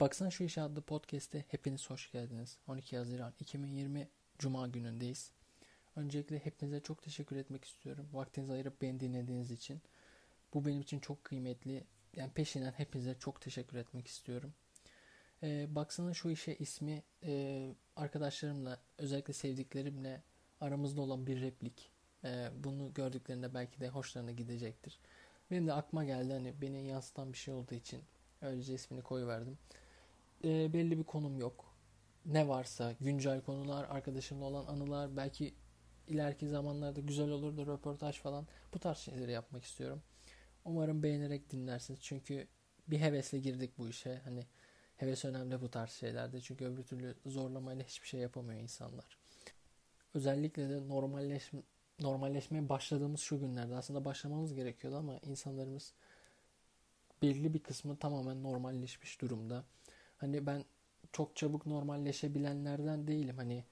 Baksana şu işe adlı podcast'te hepiniz hoş geldiniz. 12 Haziran 2020 Cuma günündeyiz. Öncelikle hepinize çok teşekkür etmek istiyorum. Vaktinizi ayırıp beni dinlediğiniz için. Bu benim için çok kıymetli. Yani peşinden hepinize çok teşekkür etmek istiyorum. Ee, baksana şu işe ismi e, arkadaşlarımla özellikle sevdiklerimle aramızda olan bir replik. Ee, bunu gördüklerinde belki de hoşlarına gidecektir. Benim de aklıma geldi hani beni yansıtan bir şey olduğu için öylece ismini koyuverdim e, belli bir konum yok. Ne varsa güncel konular, arkadaşımla olan anılar, belki ileriki zamanlarda güzel olur da röportaj falan bu tarz şeyleri yapmak istiyorum. Umarım beğenerek dinlersiniz. Çünkü bir hevesle girdik bu işe. Hani heves önemli bu tarz şeylerde. Çünkü öbür türlü zorlamayla hiçbir şey yapamıyor insanlar. Özellikle de normalleş normalleşmeye başladığımız şu günlerde aslında başlamamız gerekiyordu ama insanlarımız belli bir kısmı tamamen normalleşmiş durumda. Hani ben çok çabuk normalleşebilenlerden değilim. Hani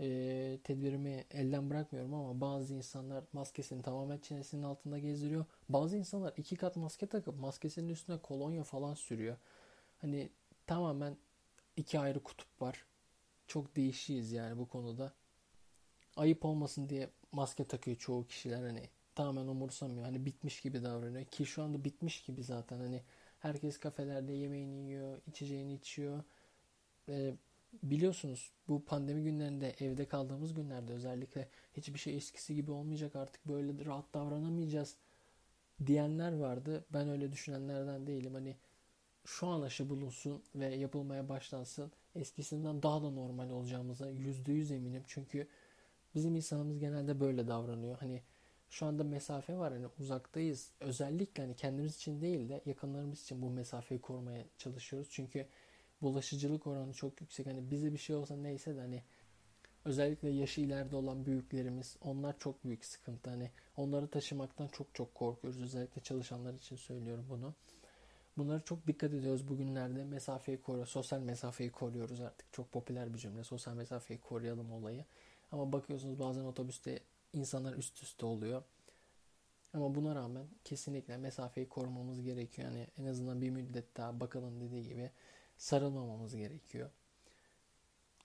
e, tedbirimi elden bırakmıyorum ama bazı insanlar maskesini tamamen çenesinin altında gezdiriyor. Bazı insanlar iki kat maske takıp maskesinin üstüne kolonya falan sürüyor. Hani tamamen iki ayrı kutup var. Çok değişiyiz yani bu konuda. Ayıp olmasın diye maske takıyor çoğu kişiler hani tamamen umursamıyor. Hani bitmiş gibi davranıyor ki şu anda bitmiş gibi zaten hani Herkes kafelerde yemeğini yiyor, içeceğini içiyor. Ee, biliyorsunuz bu pandemi günlerinde evde kaldığımız günlerde özellikle hiçbir şey eskisi gibi olmayacak artık böyle rahat davranamayacağız diyenler vardı. Ben öyle düşünenlerden değilim. Hani şu an aşı bulunsun ve yapılmaya başlansın. Eskisinden daha da normal olacağımıza yüzde yüz eminim. Çünkü bizim insanımız genelde böyle davranıyor. Hani şu anda mesafe var hani uzaktayız. Özellikle hani kendimiz için değil de yakınlarımız için bu mesafeyi korumaya çalışıyoruz. Çünkü bulaşıcılık oranı çok yüksek. Hani bize bir şey olsa neyse de hani özellikle yaşı ileride olan büyüklerimiz onlar çok büyük sıkıntı. Hani onları taşımaktan çok çok korkuyoruz. Özellikle çalışanlar için söylüyorum bunu. Bunları çok dikkat ediyoruz bugünlerde. Mesafeyi koruyoruz. Sosyal mesafeyi koruyoruz artık. Çok popüler bir cümle. Sosyal mesafeyi koruyalım olayı. Ama bakıyorsunuz bazen otobüste insanlar üst üste oluyor. Ama buna rağmen kesinlikle mesafeyi korumamız gerekiyor. Yani en azından bir müddet daha bakalım dediği gibi sarılmamamız gerekiyor.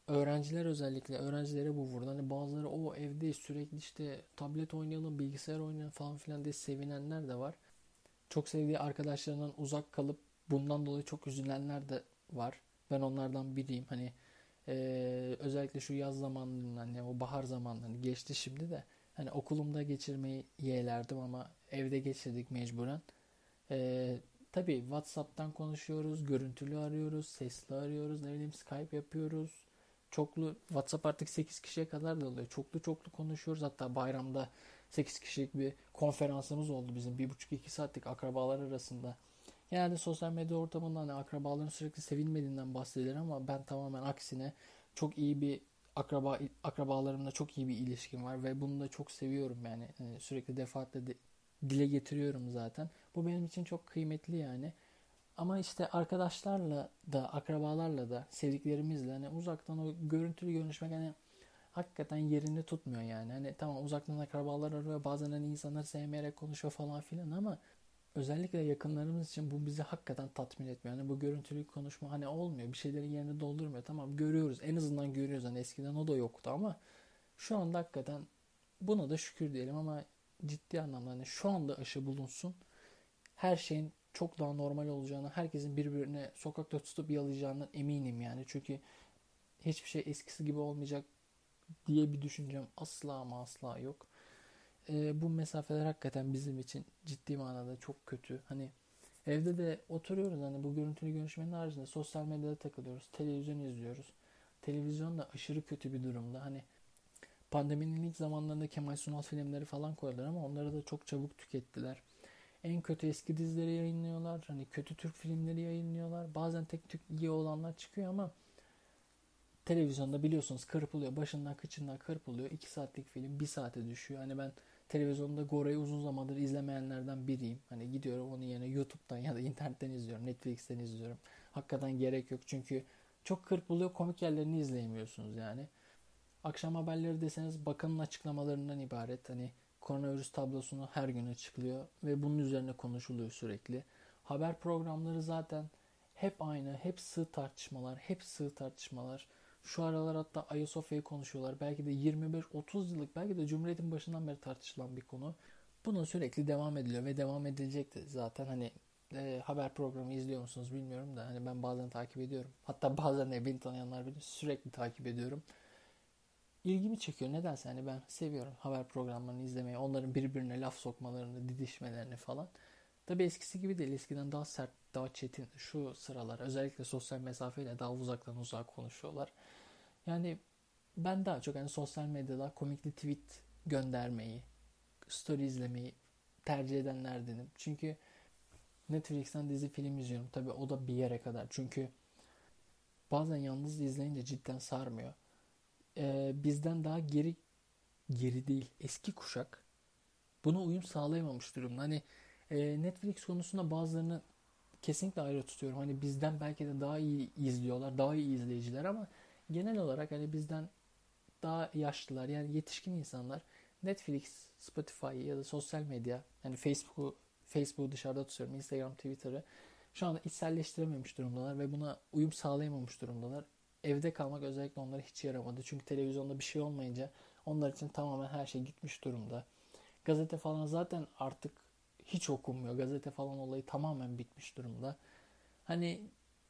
Öğrenciler özellikle öğrencilere bu vurdu. Hani bazıları o evde sürekli işte tablet oynayalım, bilgisayar oynayalım falan filan diye sevinenler de var. Çok sevdiği arkadaşlarından uzak kalıp bundan dolayı çok üzülenler de var. Ben onlardan biriyim. Hani e, özellikle şu yaz zamanlarında hani o bahar zamanlarında hani geçti şimdi de Hani okulumda geçirmeyi yeğlerdim ama evde geçirdik mecburen. Ee, tabii WhatsApp'tan konuşuyoruz, görüntülü arıyoruz, sesli arıyoruz, ne bileyim Skype yapıyoruz. Çoklu WhatsApp artık 8 kişiye kadar da oluyor. Çoklu çoklu konuşuyoruz. Hatta bayramda 8 kişilik bir konferansımız oldu bizim. 1,5-2 saatlik akrabalar arasında. Genelde sosyal medya ortamında hani akrabaların sürekli sevilmediğinden bahsedilir ama ben tamamen aksine çok iyi bir akraba akrabalarımla çok iyi bir ilişkim var ve bunu da çok seviyorum yani. yani sürekli defaatle de, dile getiriyorum zaten. Bu benim için çok kıymetli yani. Ama işte arkadaşlarla da, akrabalarla da, sevdiklerimizle hani uzaktan o görüntülü görüşmek hani hakikaten yerini tutmuyor yani. Hani tamam uzaktan akrabalar arıyor, bazen hani insanlar sevmeyerek konuşuyor falan filan ama özellikle yakınlarımız için bu bizi hakikaten tatmin etmiyor. Yani bu görüntülü konuşma hani olmuyor. Bir şeylerin yerini doldurmuyor. Tamam görüyoruz. En azından görüyoruz. Hani eskiden o da yoktu ama şu anda hakikaten buna da şükür diyelim ama ciddi anlamda hani şu anda aşı bulunsun. Her şeyin çok daha normal olacağını, herkesin birbirine sokakta tutup yalayacağından eminim yani. Çünkü hiçbir şey eskisi gibi olmayacak diye bir düşüncem asla ama asla yok e, bu mesafeler hakikaten bizim için ciddi manada çok kötü. Hani evde de oturuyoruz hani bu görüntülü görüşmenin haricinde sosyal medyada takılıyoruz. Televizyon izliyoruz. Televizyon da aşırı kötü bir durumda. Hani pandeminin ilk zamanlarında Kemal Sunal filmleri falan koydular ama onları da çok çabuk tükettiler. En kötü eski dizileri yayınlıyorlar. Hani kötü Türk filmleri yayınlıyorlar. Bazen tek tük iyi olanlar çıkıyor ama televizyonda biliyorsunuz kırpılıyor. Başından kıçından kırpılıyor. 2 saatlik film 1 saate düşüyor. Hani ben televizyonda Gore'yi uzun zamandır izlemeyenlerden biriyim. Hani gidiyorum onun yerine YouTube'dan ya da internetten izliyorum. Netflix'ten izliyorum. Hakikaten gerek yok çünkü çok kırpılıyor komik yerlerini izleyemiyorsunuz yani. Akşam haberleri deseniz bakanın açıklamalarından ibaret. Hani koronavirüs tablosunu her gün açıklıyor ve bunun üzerine konuşuluyor sürekli. Haber programları zaten hep aynı, hep sığ tartışmalar, hep sığ tartışmalar. Şu aralar hatta Ayasofya'yı konuşuyorlar. Belki de 25-30 yıllık, belki de Cumhuriyet'in başından beri tartışılan bir konu. Bunun sürekli devam ediliyor ve devam edilecekti zaten. Hani e, haber programı izliyor musunuz bilmiyorum da hani ben bazen takip ediyorum. Hatta bazen de beni tanıyanlar bilir sürekli takip ediyorum. İlgimi çekiyor. Nedense hani ben seviyorum haber programlarını izlemeyi. Onların birbirine laf sokmalarını, didişmelerini falan. Tabii eskisi gibi değil. Eskiden daha sert, daha çetin. Şu sıralar özellikle sosyal mesafeyle daha uzaktan uzağa konuşuyorlar. Yani ben daha çok hani sosyal medyada komikli tweet göndermeyi, story izlemeyi tercih edenlerdenim. Çünkü Netflix'ten dizi film izliyorum. Tabii o da bir yere kadar. Çünkü bazen yalnız izleyince cidden sarmıyor. Ee, bizden daha geri geri değil eski kuşak buna uyum sağlayamamış durumda. Hani e, Netflix konusunda bazılarını kesinlikle ayrı tutuyorum. Hani bizden belki de daha iyi izliyorlar, daha iyi izleyiciler ama genel olarak hani bizden daha yaşlılar yani yetişkin insanlar Netflix, Spotify ya da sosyal medya hani Facebook'u Facebook'u dışarıda tutuyorum, Instagram, Twitter'ı şu anda içselleştirememiş durumdalar ve buna uyum sağlayamamış durumdalar. Evde kalmak özellikle onlara hiç yaramadı. Çünkü televizyonda bir şey olmayınca onlar için tamamen her şey gitmiş durumda. Gazete falan zaten artık hiç okunmuyor. Gazete falan olayı tamamen bitmiş durumda. Hani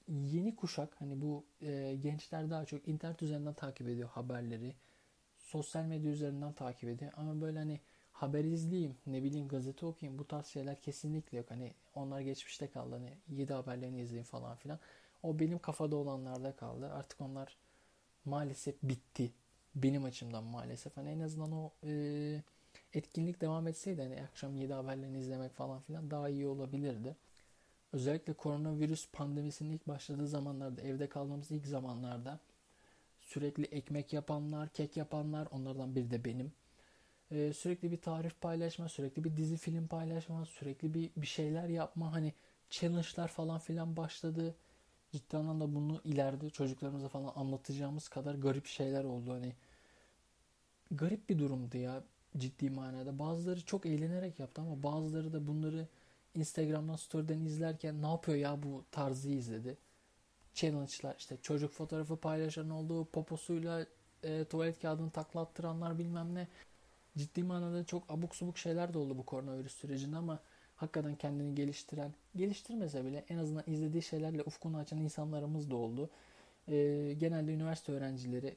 yeni kuşak hani bu e, gençler daha çok internet üzerinden takip ediyor haberleri. Sosyal medya üzerinden takip ediyor. Ama böyle hani haber izleyeyim, ne bileyim gazete okuyayım bu tarz şeyler kesinlikle yok. Hani onlar geçmişte kaldı. Hani 7 haberlerini izleyeyim falan filan. O benim kafada olanlarda kaldı. Artık onlar maalesef bitti. Benim açımdan maalesef. Hani en azından o e, etkinlik devam etseydi hani akşam 7 haberlerini izlemek falan filan daha iyi olabilirdi. Özellikle koronavirüs pandemisinin ilk başladığı zamanlarda, evde kaldığımız ilk zamanlarda sürekli ekmek yapanlar, kek yapanlar, onlardan biri de benim. Ee, sürekli bir tarif paylaşma, sürekli bir dizi film paylaşma, sürekli bir bir şeyler yapma, hani challenge'lar falan filan başladı. Ciddi anlamda bunu ileride çocuklarımıza falan anlatacağımız kadar garip şeyler oldu. Hani garip bir durumdu ya ciddi manada. Bazıları çok eğlenerek yaptı ama bazıları da bunları Instagram'dan story'den izlerken ne yapıyor ya bu tarzı izledi. Challenge'lar işte çocuk fotoğrafı paylaşan oldu, poposuyla e, tuvalet kağıdını taklattıranlar bilmem ne. Ciddi manada çok abuk subuk şeyler de oldu bu koronavirüs sürecinde ama hakikaten kendini geliştiren, geliştirmese bile en azından izlediği şeylerle ufkunu açan insanlarımız da oldu. E, genelde üniversite öğrencileri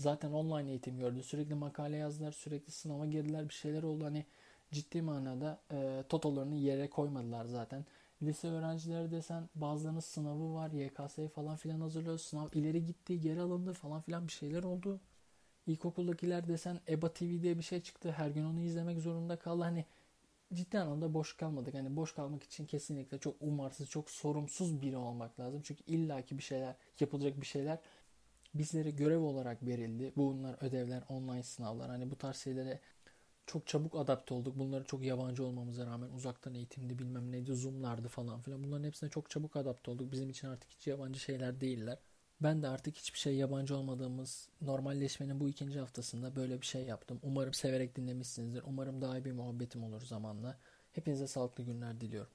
zaten online eğitim gördü. Sürekli makale yazdılar, sürekli sınava girdiler, bir şeyler oldu. Hani ciddi manada e, totolarını yere koymadılar zaten. Lise öğrencileri desen bazılarının sınavı var, YKS'ye falan filan hazırlıyor. Sınav ileri gitti, geri alındı falan filan bir şeyler oldu. İlkokuldakiler desen EBA TV diye bir şey çıktı. Her gün onu izlemek zorunda kaldı. Hani ciddi anlamda boş kalmadık. Hani boş kalmak için kesinlikle çok umarsız, çok sorumsuz biri olmak lazım. Çünkü illaki bir şeyler, yapılacak bir şeyler bizlere görev olarak verildi. Bunlar ödevler, online sınavlar. Hani bu tarz şeylere çok çabuk adapte olduk. Bunları çok yabancı olmamıza rağmen uzaktan eğitimdi bilmem neydi zoomlardı falan filan. Bunların hepsine çok çabuk adapte olduk. Bizim için artık hiç yabancı şeyler değiller. Ben de artık hiçbir şey yabancı olmadığımız normalleşmenin bu ikinci haftasında böyle bir şey yaptım. Umarım severek dinlemişsinizdir. Umarım daha iyi bir muhabbetim olur zamanla. Hepinize sağlıklı günler diliyorum.